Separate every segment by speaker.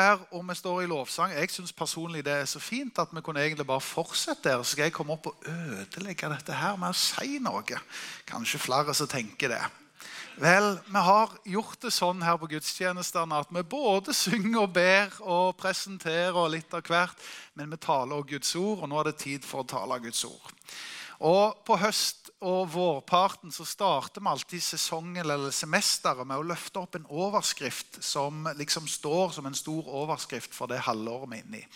Speaker 1: her, og vi står i lovsang. Jeg syns personlig det er så fint at vi kunne egentlig bare fortsette der. Så skal jeg komme opp og ødelegge dette her med å si noe. Kanskje flere som tenker det. Vel, vi har gjort det sånn her på gudstjenestene at vi både synger og ber og presenterer litt av hvert, men vi taler også Guds ord, og nå er det tid for å tale Guds ord. Og På høst- og vårparten så starter vi alltid sesongen eller semesteret med å løfte opp en overskrift som liksom står som en stor overskrift for det halvåret vi er inne i.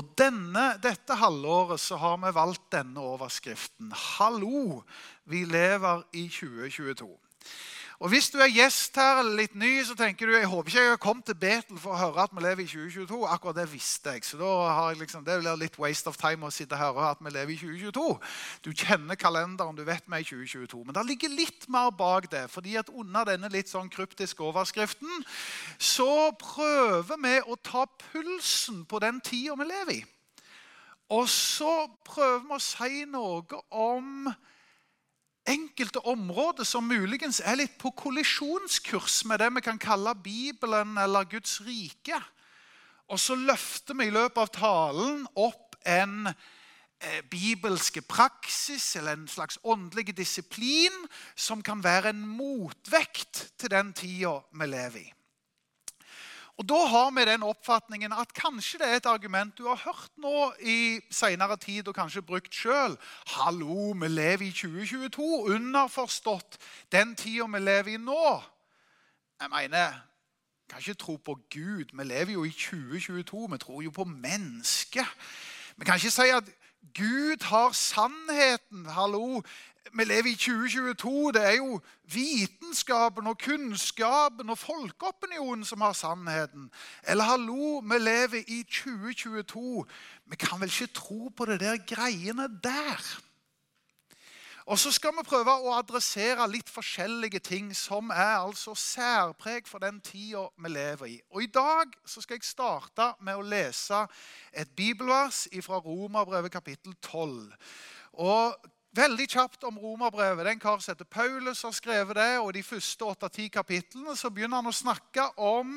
Speaker 1: Og denne, Dette halvåret så har vi valgt denne overskriften. Hallo, vi lever i 2022. Og Hvis du er gjest her eller litt ny, så tenker du jeg håper ikke jeg har kommet til Betel for å høre at vi lever i 2022. Akkurat det visste jeg. Så da har jeg liksom, det blir litt waste of time å sitte her og høre at vi lever i 2022. Du kjenner kalenderen, du vet vi er i 2022. Men det ligger litt mer bak det. fordi at under denne litt sånn kryptiske overskriften så prøver vi å ta pulsen på den tida vi lever i. Og så prøver vi å si noe om enkelte områder som muligens er litt på kollisjonskurs med det vi kan kalle Bibelen eller Guds rike. Og så løfter vi i løpet av talen opp en eh, bibelske praksis eller en slags åndelig disiplin som kan være en motvekt til den tida vi lever i. Og Da har vi den oppfatningen at kanskje det er et argument du har hørt nå i senere tid og kanskje brukt sjøl. Hallo, vi lever i 2022. Underforstått den tida vi lever i nå. Jeg mener, kan ikke tro på Gud. Vi lever jo i 2022. Vi tror jo på mennesket. Vi kan ikke si at Gud har sannheten. Hallo, vi lever i 2022. Det er jo vitenskapen og kunnskapen og folkeopinionen som har sannheten. Eller hallo, vi lever i 2022. Vi kan vel ikke tro på det der greiene der? Og så skal vi prøve å adressere litt forskjellige ting som er altså særpreg for den tida vi lever i. Og I dag så skal jeg starte med å lese et bibelvers fra Romerbrevet kapittel 12. Og Veldig kjapt om romerbrevet. Den kar som heter Paulus har skrevet det. og de første åtte-ti kapitlene så begynner han å snakke om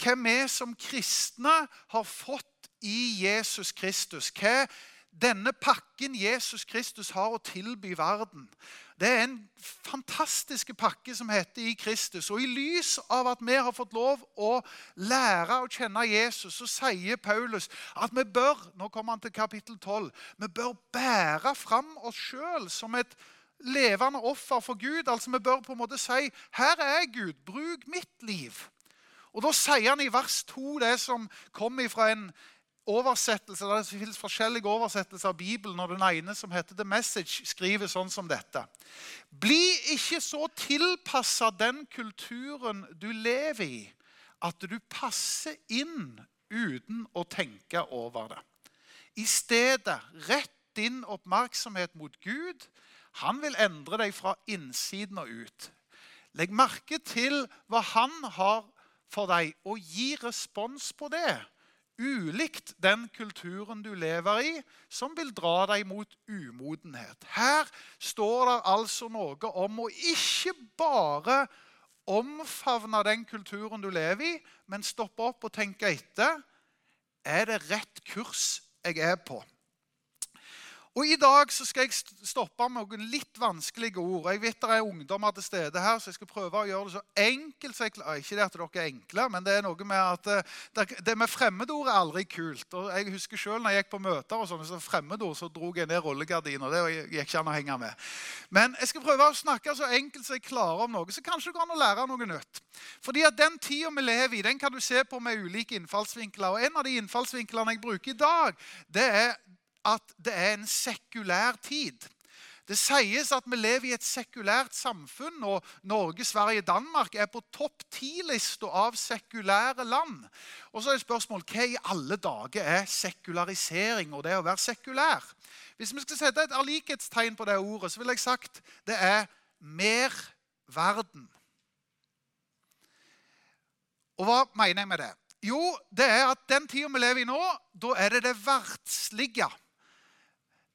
Speaker 1: hvem vi som kristne har fått i Jesus Kristus. Hva denne pakken Jesus Kristus har å tilby verden. Det er en fantastisk pakke som heter i Kristus. Og i lys av at vi har fått lov å lære å kjenne Jesus, så sier Paulus at vi bør nå kommer han til kapittel 12, vi bør bære fram oss sjøl som et levende offer for Gud. Altså Vi bør på en måte si 'Her er Gud, bruk mitt liv'. Og Da sier han i vers 2 det som kommer fra en oversettelse, Det finnes forskjellige oversettelser av Bibelen. og Den ene, som heter The Message, skriver sånn som dette. Bli ikke så tilpassa den kulturen du lever i, at du passer inn uten å tenke over det. I stedet, rett din oppmerksomhet mot Gud. Han vil endre deg fra innsiden og ut. Legg merke til hva han har for deg, og gi respons på det ulikt den kulturen du lever i, som vil dra deg mot umodenhet. Her står det altså noe om å ikke bare omfavne den kulturen du lever i, men stoppe opp og tenke etter. Er det rett kurs jeg er på? Og I dag så skal jeg stoppe med noen litt vanskelige ord. Jeg vet det er ungdommer til stede her, så jeg skal prøve å gjøre det så enkelt så jeg klarer. Ikke det at dere er enkle, men det er noe med at eh, det med fremmedord er aldri kult. Og Jeg husker selv når jeg gikk på møter og sånne så fremmedord, så dro jeg ned rullegardiner. Det gikk ikke an å henge med. Men jeg skal prøve å snakke så enkelt så jeg klarer om noe, så kanskje det går an å lære noe nytt. Fordi at Den tida vi lever i, den kan du se på med ulike innfallsvinkler. Og En av de innfallsvinklene jeg bruker i dag, det er at det er en sekulær tid. Det sies at vi lever i et sekulært samfunn, og Norge, Sverige Danmark er på topp ti-lista av sekulære land. Og så er spørsmålet hva i alle dager er sekularisering og det å være sekulær? Hvis vi skal sette et likhetstegn på det ordet, så ville jeg sagt det er mer verden. Og hva mener jeg med det? Jo, det er at den tida vi lever i nå, da er det det verdslige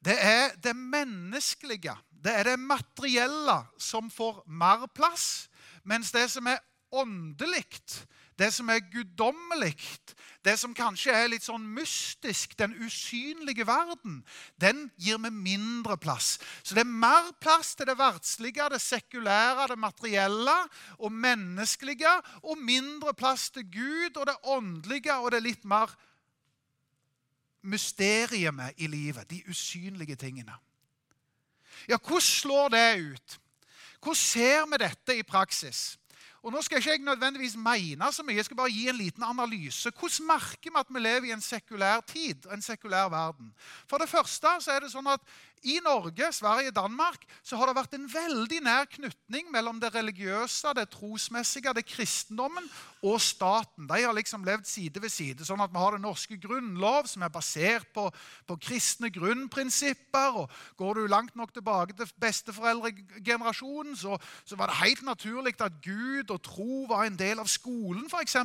Speaker 1: det er det menneskelige, det er det materielle, som får mer plass. Mens det som er åndelig, det som er guddommelig, det som kanskje er litt sånn mystisk, den usynlige verden, den gir vi mindre plass. Så det er mer plass til det verdslige, det sekulære, det materielle og menneskelige, og mindre plass til Gud og det åndelige og det litt mer mysteriet i livet, de usynlige tingene. Ja, hvordan slår det ut? Hvordan ser vi dette i praksis? Og Nå skal ikke jeg nødvendigvis mene så mye, jeg skal bare gi en liten analyse. Hvordan merker vi at vi lever i en sekulær tid, en sekulær verden? For det første så er det sånn at i Norge, Sverige, Danmark så har det vært en veldig nær knytning mellom det religiøse, det trosmessige, det kristendommen og staten. De har liksom levd side ved side. sånn at Vi har den norske grunnlov, som er basert på, på kristne grunnprinsipper. og Går du langt nok tilbake til besteforeldregenerasjonen, så, så var det helt naturlig at Gud og tro var en del av skolen, f.eks.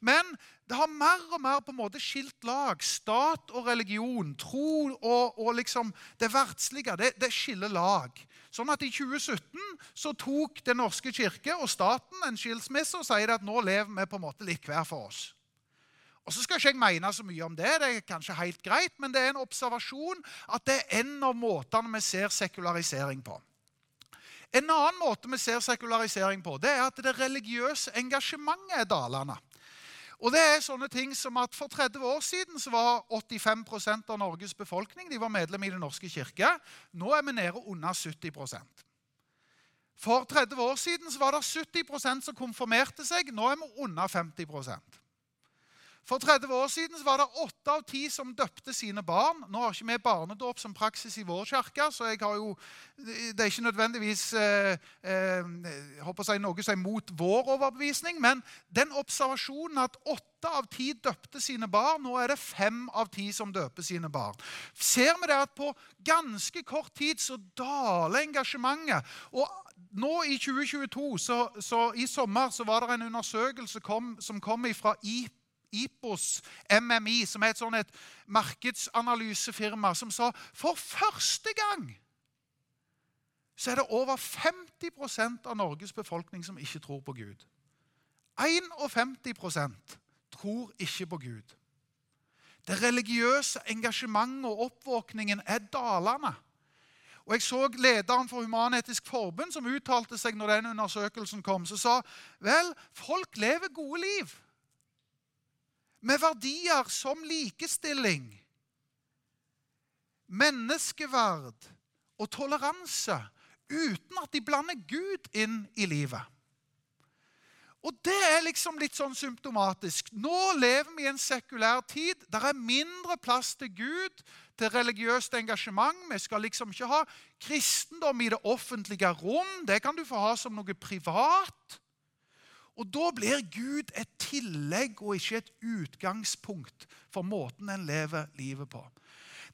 Speaker 1: Men det har mer og mer på en måte skilt lag. Stat og religion, tro og, og liksom det verdslige, det, det, skiller lag. Sånn at I 2017 så tok Den norske kirke og staten en skilsmisse og sier at nå lever vi på en måte litt hver for oss. Og så skal ikke jeg mene så mye om det, det er kanskje helt greit, men det er en observasjon at det er en av måtene vi ser sekularisering på. En annen måte vi ser sekularisering på, det er at det religiøse engasjementet er dalende. Og det er sånne ting som at For 30 år siden så var 85% av Norges befolkning de var medlem i Den norske kirke. Nå er vi nede under 70 For 30 år siden så var det 70% som konfirmerte seg. Nå er vi under 50 for 30 år siden var det åtte av ti som døpte sine barn. Nå har ikke vi barnedåp som praksis i vår kirke, så jo, det er ikke nødvendigvis eh, eh, si, noe som er mot vår overbevisning. Men den observasjonen at åtte av ti døpte sine barn, nå er det fem av ti som døper sine barn. Ser vi det at på ganske kort tid så daler engasjementet. og nå i 2022, så, så I sommer så var det en undersøkelse kom, som kom fra IPA Ipos MMI, som er et sånt, et markedsanalysefirma, som sa for første gang så er det over 50% av Norges befolkning som ikke tror på Gud. 51% tror ikke på Gud. Det religiøse engasjementet og oppvåkningen er dalende. Og Jeg så lederen for Human-Etisk Forbund som uttalte seg når den undersøkelsen kom. som sa vel, folk lever gode liv med verdier som likestilling, menneskeverd og toleranse uten at de blander Gud inn i livet. Og Det er liksom litt sånn symptomatisk. Nå lever vi i en sekulær tid. Der er mindre plass til Gud, til religiøst engasjement. Vi skal liksom ikke ha kristendom i det offentlige rom. Det kan du få ha som noe privat. Og Da blir Gud et tillegg og ikke et utgangspunkt for måten en lever livet på.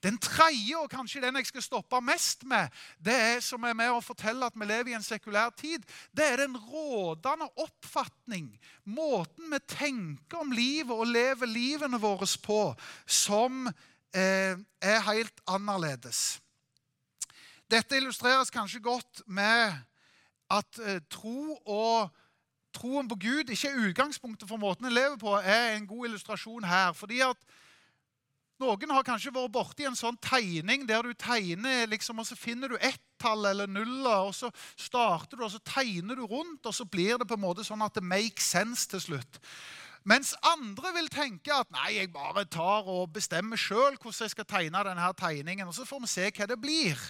Speaker 1: Den tredje, og kanskje den jeg skal stoppe mest med, det er som er med å fortelle at vi lever i en sekulær tid, det er den rådende oppfatning, måten vi tenker om livet og lever livene våre på, som eh, er helt annerledes. Dette illustreres kanskje godt med at eh, tro og troen på Gud ikke er utgangspunktet for måten en lever på, er en god illustrasjon her. Fordi at Noen har kanskje vært borti en sånn tegning der du tegner, liksom, og så finner du ett-tall eller nuller, og så starter du, og så tegner du rundt, og så blir det på en måte sånn at det makes sense til slutt. Mens andre vil tenke at nei, jeg bare tar og bestemmer sjøl hvordan jeg skal tegne denne tegningen, og så får vi se hva det blir.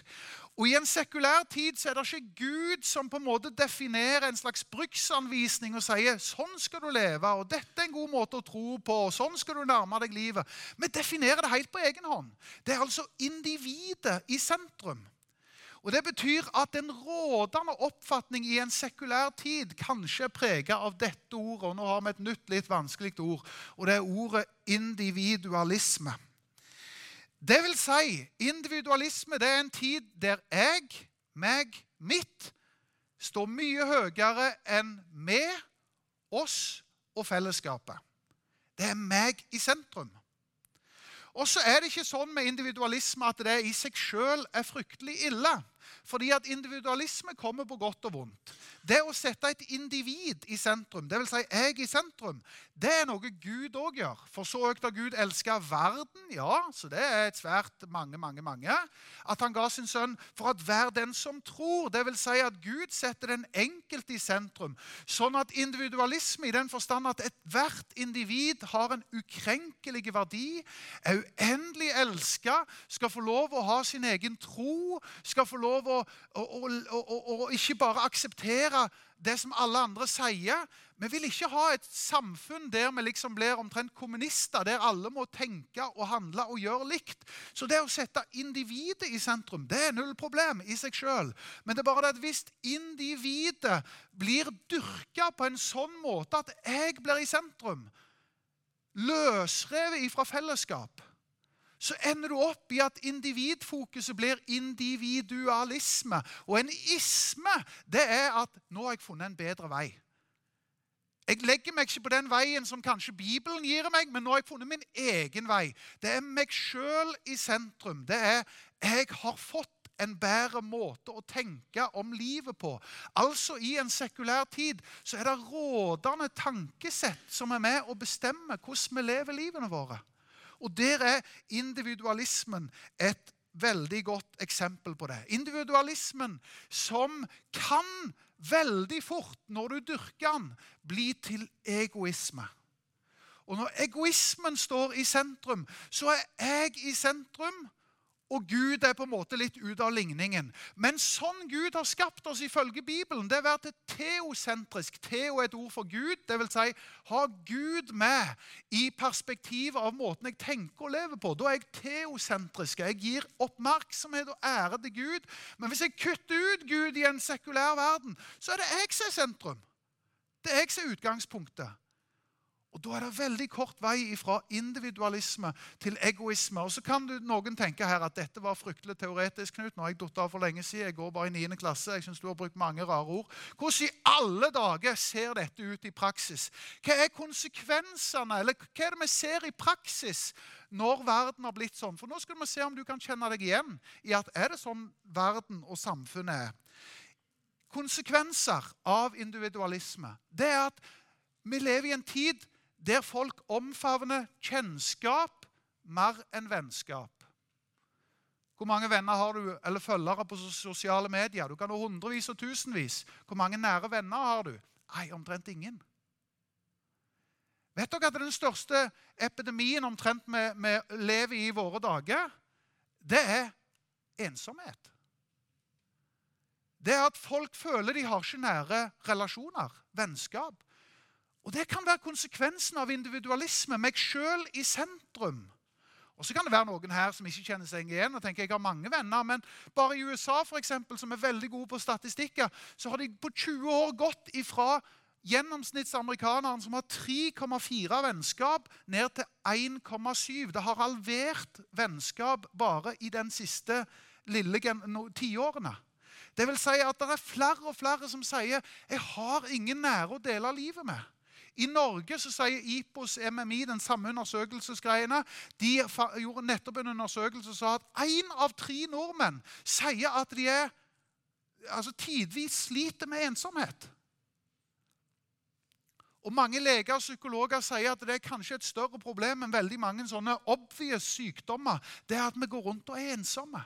Speaker 1: Og I en sekulær tid så er det ikke Gud som på en måte definerer en slags bruksanvisning og sier sånn skal du leve, og dette er en god måte å tro på, og sånn skal du nærme deg livet. Vi definerer det helt på egen hånd. Det er altså individet i sentrum. Og Det betyr at en rådende oppfatning i en sekulær tid kanskje er preget av dette ordet. og Nå har vi et nytt, litt vanskelig ord, og det er ordet individualisme. Det vil si, individualisme det er en tid der jeg, meg, mitt står mye høyere enn vi, oss og fellesskapet. Det er meg i sentrum. Og så er det ikke sånn med individualisme at det i seg sjøl er fryktelig ille. Fordi at individualisme kommer på godt og vondt. Det å sette et individ i sentrum, dvs. Si jeg i sentrum, det er noe Gud òg gjør. For så høyt har Gud elska verden, ja, så det er et svært mange, mange, mange. At han ga sin sønn for at hver den som tror. Dvs. Si at Gud setter den enkelte i sentrum. Sånn at individualisme i den forstand at ethvert individ har en ukrenkelig verdi, er uendelig elska, skal få lov å ha sin egen tro, skal få lov å, å, å, å ikke bare akseptere det som alle andre sier. Vi vil ikke ha et samfunn der vi liksom blir omtrent kommunister, der alle må tenke og handle og gjøre likt. Så det å sette individet i sentrum det er null problem i seg sjøl. Men det er bare det at hvis individet blir dyrka på en sånn måte at jeg blir i sentrum, løsrevet ifra fellesskap så ender du opp i at individfokuset blir individualisme. Og en isme det er at 'nå har jeg funnet en bedre vei'. Jeg legger meg ikke på den veien som kanskje Bibelen gir meg, men nå har jeg funnet min egen vei. Det er meg sjøl i sentrum. Det er 'jeg har fått en bedre måte å tenke om livet på. Altså I en sekulær tid så er det rådende tankesett som er med og bestemmer hvordan vi lever livene våre. Og der er individualismen et veldig godt eksempel på det. Individualismen som kan veldig fort, når du dyrker den, bli til egoisme. Og når egoismen står i sentrum, så er jeg i sentrum, og Gud er på en måte litt ut av ligningen. Men sånn Gud har skapt oss ifølge Bibelen, det er vært være teosentrisk. Teo er et ord for Gud. Det vil si ha Gud med i perspektivet av måten jeg tenker og lever på. Da er jeg teosentrisk. Jeg gir oppmerksomhet og ære til Gud. Men hvis jeg kutter ut Gud i en sekulær verden, så er det jeg som er sentrum. Det er jeg som er utgangspunktet. Og Da er det veldig kort vei fra individualisme til egoisme. Og Så kan du, noen tenke her at dette var fryktelig teoretisk. Knut. Nå har jeg datt av for lenge siden. Jeg går bare i 9. klasse. Jeg synes du har brukt mange rare ord. Hvordan i alle dager ser dette ut i praksis? Hva er konsekvensene, eller hva er det vi ser i praksis når verden har blitt sånn? For Nå skal vi se om du kan kjenne deg igjen i at er det sånn verden og samfunnet er. Konsekvenser av individualisme det er at vi lever i en tid der folk omfavner kjennskap mer enn vennskap. Hvor mange venner har du, eller følgere på sosiale medier? Du kan ha hundrevis og tusenvis. Hvor mange nære venner har du? Nei, omtrent ingen. Vet dere at den største epidemien omtrent vi, lever i i våre dager, det er ensomhet. Det er at folk føler de har ikke nære relasjoner, vennskap. Og Det kan være konsekvensen av individualisme. Meg sjøl i sentrum. Og Så kan det være noen her som ikke kjenner seg igjen. og tenker jeg har mange venner, Men bare i USA, for eksempel, som er veldig gode på statistikker, så har de på 20 år gått ifra gjennomsnittsamerikaneren som har 3,4 vennskap, ned til 1,7. Det har halvert vennskap bare i den siste lille tiårene. Det vil si at det er flere og flere som sier 'Jeg har ingen nære å dele livet med'. I Norge så sier IPOS MMI, den samme undersøkelsesgreiene, de gjorde nettopp en undersøkelse som sa at én av tre nordmenn sier at de er, altså tidvis sliter med ensomhet. Og Mange leger og psykologer sier at det er kanskje et større problem enn veldig mange sånne obvious sykdommer. Det er at vi går rundt og er ensomme.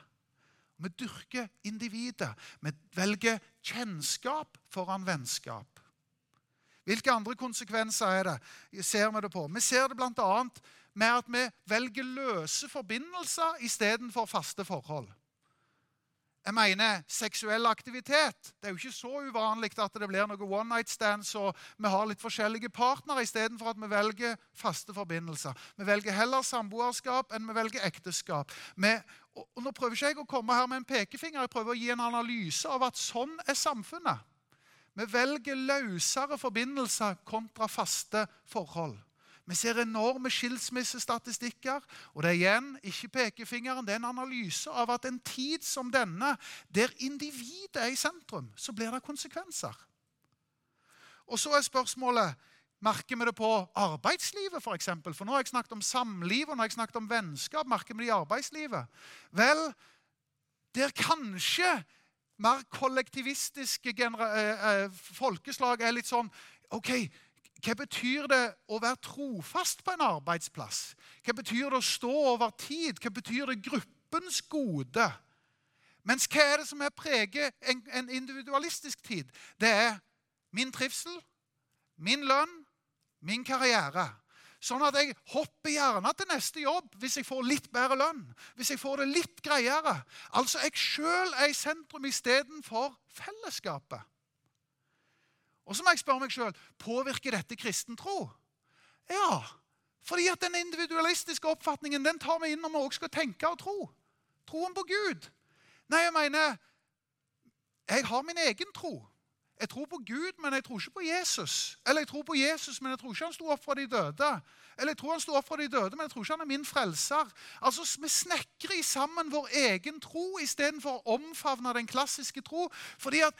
Speaker 1: Vi dyrker individet. Vi velger kjennskap foran vennskap. Hvilke andre konsekvenser er det? ser Vi det på? Vi ser det bl.a. med at vi velger løse forbindelser istedenfor faste forhold. Jeg mener seksuell aktivitet. Det er jo ikke så uvanlig at det blir noe one night stands og vi har litt forskjellige partnere istedenfor at vi velger faste forbindelser. Vi velger heller samboerskap enn vi velger ekteskap. Vi, og nå prøver ikke jeg å komme her med en pekefinger, jeg prøver å gi en analyse av at sånn er samfunnet. Vi velger løsere forbindelser kontra faste forhold. Vi ser enorme skilsmissestatistikker. Og det er igjen ikke pekefingeren, det er en analyse av at en tid som denne, der individet er i sentrum, så blir det konsekvenser. Og så er spørsmålet Merker vi det på arbeidslivet, f.eks.? For, eksempel? for nå har jeg snakket om samliv og nå har jeg snakket om vennskap. Merker vi det i arbeidslivet? Vel, der kanskje mer kollektivistiske eh, folkeslag er litt sånn OK, hva betyr det å være trofast på en arbeidsplass? Hva betyr det å stå over tid? Hva betyr det gruppens gode? Mens hva er det som er preger en, en individualistisk tid? Det er min trivsel, min lønn, min karriere. Sånn at jeg hopper gjerne til neste jobb hvis jeg får litt bedre lønn. Hvis jeg får det litt greiere. Altså jeg sjøl er i sentrum istedenfor fellesskapet. Og så må jeg spørre meg sjøl påvirker dette kristen tro. Ja, fordi at den individualistiske oppfatningen den tar vi inn når vi også skal tenke og tro. Troen på Gud. Nei, jeg mener Jeg har min egen tro. Jeg tror på Gud, men jeg tror ikke på Jesus. Eller jeg tror på Jesus, men jeg tror ikke han sto opp fra de døde. Eller jeg tror han sto opp fra de døde, men jeg tror ikke han er min frelser. Altså, Vi snekrer sammen vår egen tro istedenfor å omfavne den klassiske tro. Fordi at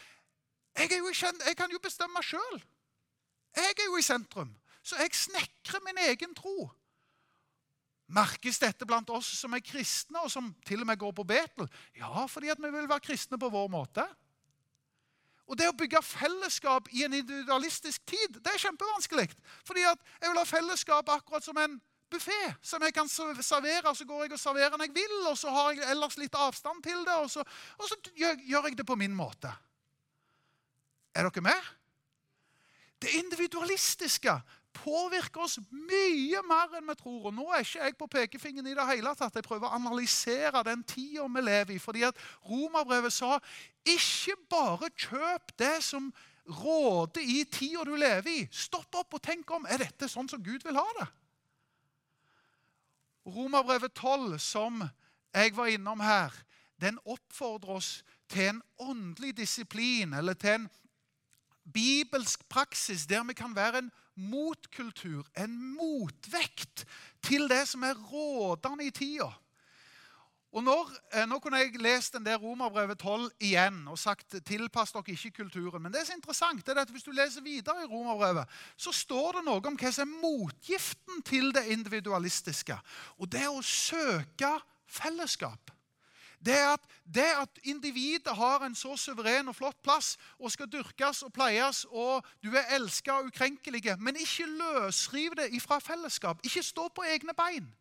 Speaker 1: jeg, kjent, jeg kan jo bestemme sjøl. Jeg er jo i sentrum. Så jeg snekrer min egen tro. Merkes dette blant oss som er kristne, og som til og med går på Betel? Ja, fordi at vi vil være kristne på vår måte. Og det å bygge fellesskap i en individualistisk tid, det er kjempevanskelig. Fordi at jeg vil ha fellesskap akkurat som en buffé som jeg kan servere. Så går jeg og serverer når jeg vil, og så har jeg ellers litt avstand til det. Og så, og så gjør, jeg det på min måte. Er dere med? Det individualistiske påvirker oss mye mer enn vi tror. Og Nå er ikke jeg på pekefingeren i det hele tatt. Jeg prøver å analysere den tida vi lever i. fordi at Romerbrevet sa ikke bare kjøp det som råder i tida du lever i. Stopp opp og tenk om er dette sånn som Gud vil ha det. Romerbrevet 12, som jeg var innom her, den oppfordrer oss til en åndelig disiplin, eller til en bibelsk praksis der vi kan være en motkultur, en motvekt til det som er rådende i tida. Og når, eh, Nå kunne jeg lest den der Romerbrevet 12 igjen og sagt tilpass dere ikke kulturen. Men det er så interessant er at hvis du leser videre i Romerbrevet, så står det noe om hva som er motgiften til det individualistiske. Og det er å søke fellesskap det er at, det at individet har en så suveren og flott plass og skal dyrkes og pleies, og du er elska og ukrenkelig, men ikke løsriv det ifra fellesskap. Ikke stå på egne bein.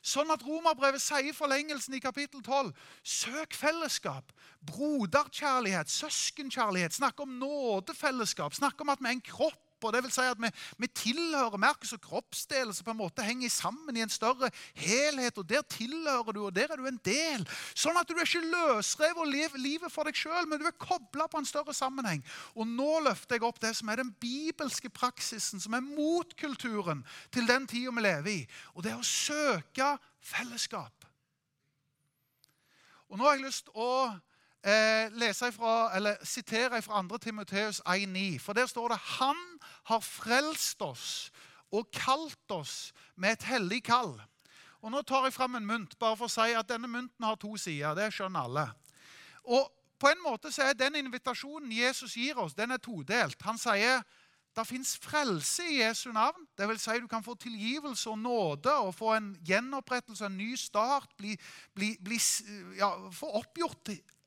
Speaker 1: Sånn at Romerbrevet sier i forlengelsen i kapittel 12.: Søk fellesskap, broderkjærlighet, søskenkjærlighet. Snakk om nådefellesskap. Snakk om at vi er en kropp og det vil si at vi, vi tilhører merkes og kroppsdeler som på en måte henger sammen i en større helhet. og Der tilhører du, og der er du en del. Sånn at du er ikke løsrevet og lever livet for deg sjøl, men du er kobla på en større sammenheng. Og nå løfter jeg opp det som er den bibelske praksisen, som er motkulturen til den tida vi lever i. Og det er å søke fellesskap. Og nå har jeg lyst til å eh, lese ifra, eller sitere fra 2. Timoteus 1,9. For der står det Han har frelst oss og kalt oss med et hellig kall. Og Nå tar jeg fram en mynt bare for å si at denne mynten har to sider. Det skjønner alle. Og på en måte så er Den invitasjonen Jesus gir oss, den er todelt. Han sier det fins frelse i Jesu navn. Det vil si Du kan få tilgivelse og nåde og få en gjenopprettelse, en ny start. Bli, bli, bli, ja, få oppgjort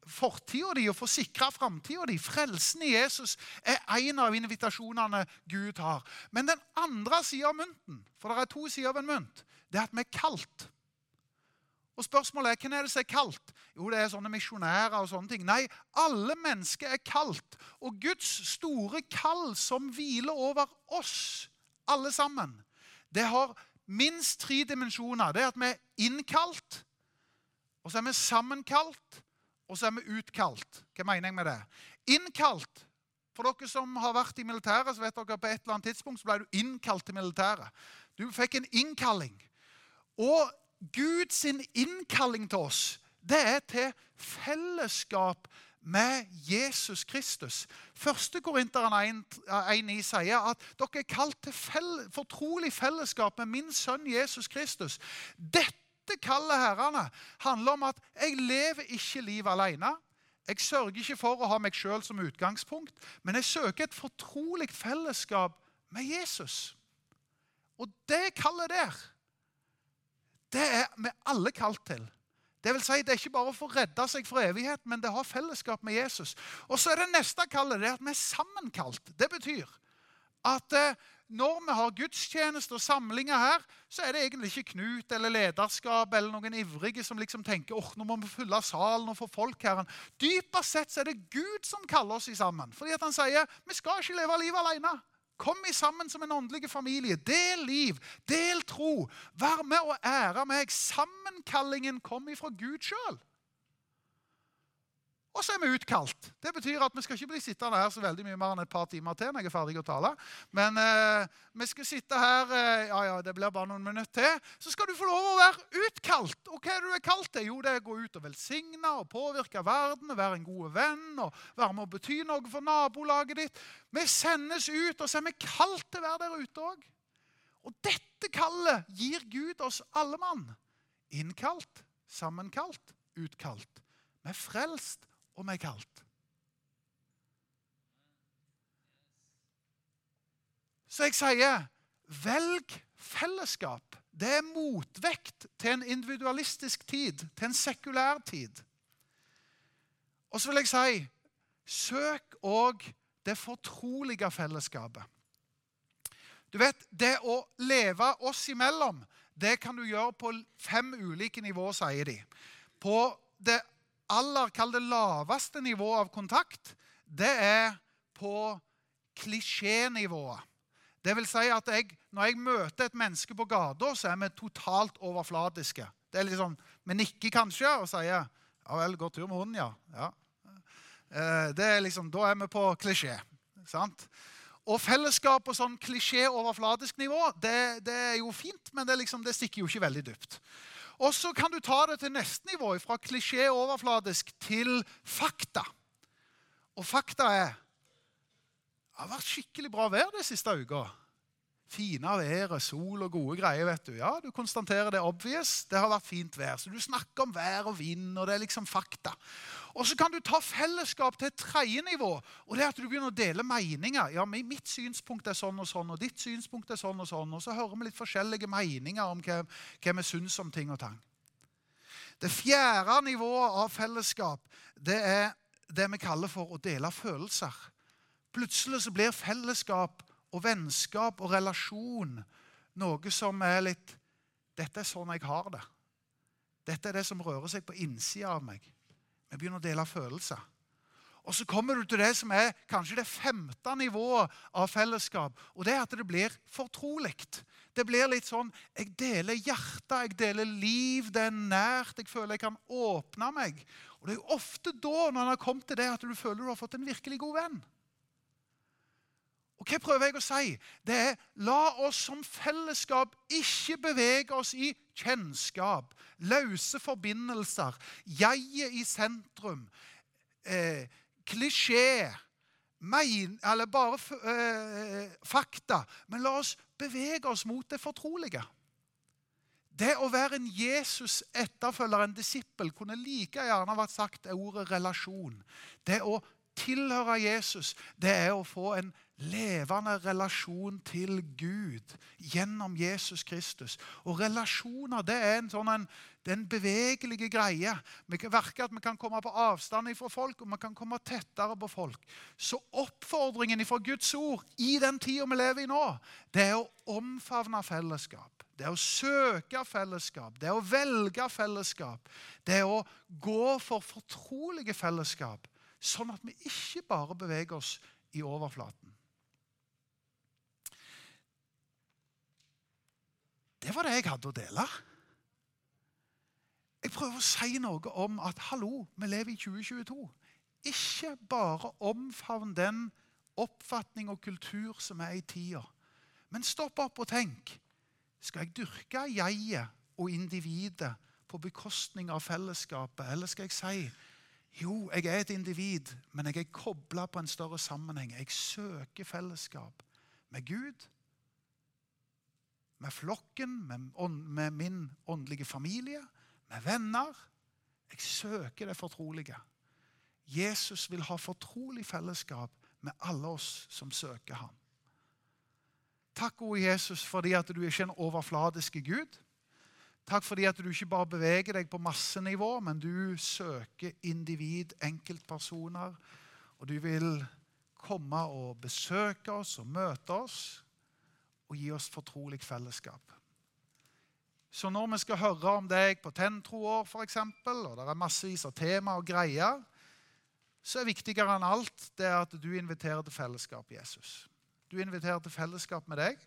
Speaker 1: fortida di og få sikra framtida di. Frelsen i Jesus er en av invitasjonene Gud har. Men den andre sida av mynten, for det er to sider av en mynt, det er at vi er kalt. Og Spørsmålet er hvem er det som er kalt? Jo, det er sånne misjonærer og sånne ting. Nei, alle mennesker er kalt. Og Guds store kall som hviler over oss, alle sammen, det har minst tre dimensjoner. Det er at vi er innkalt, og så er vi sammenkalt, og så er vi utkalt. Hva mener jeg med det? Innkalt. For dere som har vært i militæret, så vet dere at på et eller annet tidspunkt så ble du innkalt til militæret. Du fikk en innkalling. Og Guds innkalling til oss, det er til fellesskap med Jesus Kristus. Første Korinteren 1,9 sier at dere er kalt til fell fortrolig fellesskap med min sønn Jesus Kristus. Dette dette kallet herrene handler om at jeg lever ikke livet alene. Jeg sørger ikke for å ha meg sjøl som utgangspunkt, men jeg søker et fortrolig fellesskap med Jesus. Og det kallet der, det er vi alle kalt til. Det vil si, det er ikke bare for å få redda seg for evighet, men det har fellesskap med Jesus. Og så er det neste kallet det at vi er sammenkalt. Det betyr at eh, når vi har gudstjenester og samlinger her, så er det egentlig ikke Knut eller lederskap eller noen ivrige som liksom tenker åh, nå må vi fylle salen og få folk her. Dypest sett så er det Gud som kaller oss sammen. Fordi at han sier vi skal ikke leve livet alene. Kom i sammen som en åndelig familie. Del liv, del tro. Vær med og ære meg. Sammenkallingen kom ifra Gud sjøl. Og så er vi utkalt. Det betyr at vi skal ikke bli sittende her så veldig mye mer enn et par timer til. når jeg er ferdig å tale. Men eh, vi skal sitte her eh, ja, ja, det blir bare noen minutter til. Så skal du få lov å være utkalt. Og hva er det du er kalt til? Jo, det er å gå ut og velsigne og påvirke verden, og være en god venn og være med å bety noe for nabolaget ditt. Vi sendes ut, og så er vi kalt til å være der ute òg. Og dette kallet gir Gud oss alle mann. Innkalt, sammenkalt, utkalt. Vi er frelst og meg kalt. Så jeg sier velg fellesskap. Det er motvekt til en individualistisk tid, til en sekulær tid. Og så vil jeg si søk òg det fortrolige fellesskapet. Du vet, Det å leve oss imellom det kan du gjøre på fem ulike nivåer, sier de. På det aller kall det laveste nivået av kontakt, det er på klisjénivået. Det vil si at jeg, når jeg møter et menneske på gata, så er vi totalt overfladiske. Det er liksom, Vi nikker kanskje og sier 'Ja vel, går tur med hunden', ja. ja. Eh, det er liksom, Da er vi på klisjé. sant? Og fellesskap på sånn klisjé-overfladisk nivå det, det, er jo fint, men det, liksom, det stikker jo ikke veldig dypt. Og så kan du ta det til neste nivå, fra klisjé overfladisk til fakta. Og fakta er Det har vært skikkelig bra vær den siste uka. Fine været, sol og gode greier. vet Du Ja, du konstaterer det obvious. Det har vært fint vær. Så du snakker om vær og vind, og det er liksom fakta. Og så kan du ta fellesskap til et tredje nivå. og det er at du begynner å dele meninger. Ja, Mitt synspunkt er sånn og sånn, og ditt synspunkt er sånn og sånn. Og så hører vi litt forskjellige meninger om hva, hva vi syns om ting og tang. Det fjerde nivået av fellesskap det er det vi kaller for å dele følelser. Plutselig så blir fellesskap og vennskap og relasjon noe som er litt Dette er sånn jeg har det. Dette er det som rører seg på innsida av meg. Vi begynner å dele følelser. Og så kommer du til det som er kanskje det femte nivået av fellesskap. Og det er at det blir fortrolig. Det blir litt sånn Jeg deler hjertet, jeg deler liv, det er nært. Jeg føler jeg kan åpne meg. Og det er jo ofte da, når en har kommet til det, at du føler du har fått en virkelig god venn. Og Hva prøver jeg å si? Det er la oss som fellesskap ikke bevege oss i kjennskap, løse forbindelser, jeget i sentrum, eh, klisjé, mein, eller bare eh, fakta. Men la oss bevege oss mot det fortrolige. Det å være en Jesus-etterfølger, en disippel, kunne like gjerne vært sagt ordet relasjon. Det å tilhøre Jesus, det er å få en levende relasjon til Gud gjennom Jesus Kristus. Og relasjoner det er en sånn en, det er en bevegelig greie. Vi kan verke at vi kan komme på avstand fra folk, og vi kan komme tettere på folk. Så oppfordringen fra Guds ord i den tida vi lever i nå, det er å omfavne fellesskap. Det er å søke fellesskap, det er å velge fellesskap. Det er å gå for fortrolige fellesskap, sånn at vi ikke bare beveger oss i overflaten. Det var det jeg hadde å dele. Jeg prøver å si noe om at hallo, vi lever i 2022. Ikke bare omfavn den oppfatning og kultur som er i tida. Men stopp opp og tenk. Skal jeg dyrke jeget og individet på bekostning av fellesskapet? Eller skal jeg si jo, jeg er et individ, men jeg er kobla på en større sammenheng. Jeg søker fellesskap med Gud med flokken, med, med min åndelige familie, med venner. Jeg søker det fortrolige. Jesus vil ha fortrolig fellesskap med alle oss som søker ham. Takk, gode Jesus, fordi at du er en overfladiske Gud. Takk fordi at du ikke bare beveger deg på massenivå, men du søker individ, enkeltpersoner. Og du vil komme og besøke oss og møte oss og gi oss fortrolig fellesskap. Så når vi skal høre om deg på Tentroår, f.eks., og det er massevis av tema og greier, så er viktigere enn alt det at du inviterer til fellesskap, Jesus. Du inviterer til fellesskap med deg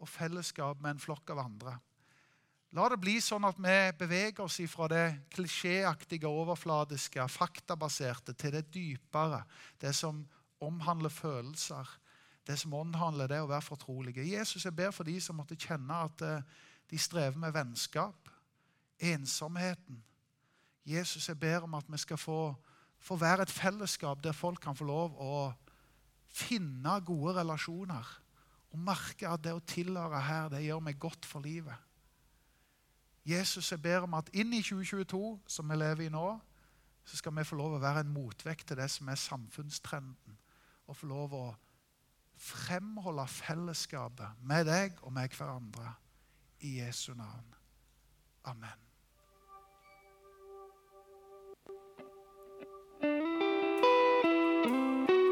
Speaker 1: og fellesskap med en flokk av andre. La det bli sånn at vi beveger oss fra det klisjéaktige, overfladiske, faktabaserte til det dypere, det som omhandler følelser, det som omhandler det er å være fortrolige. Jesus, jeg ber for de som måtte kjenne at eh, de strever med vennskap, ensomheten. Jesus, jeg ber om at vi skal få, få være et fellesskap der folk kan få lov å finne gode relasjoner og merke at det å tilhøre her, det gjør meg godt for livet. Jesus, jeg ber om at inn i 2022, som vi lever i nå, så skal vi få lov å være en motvekt til det som er samfunnstrenden. Og få lov å fremholde fellesskapet med deg og med hverandre. I Jesu navn. Amen.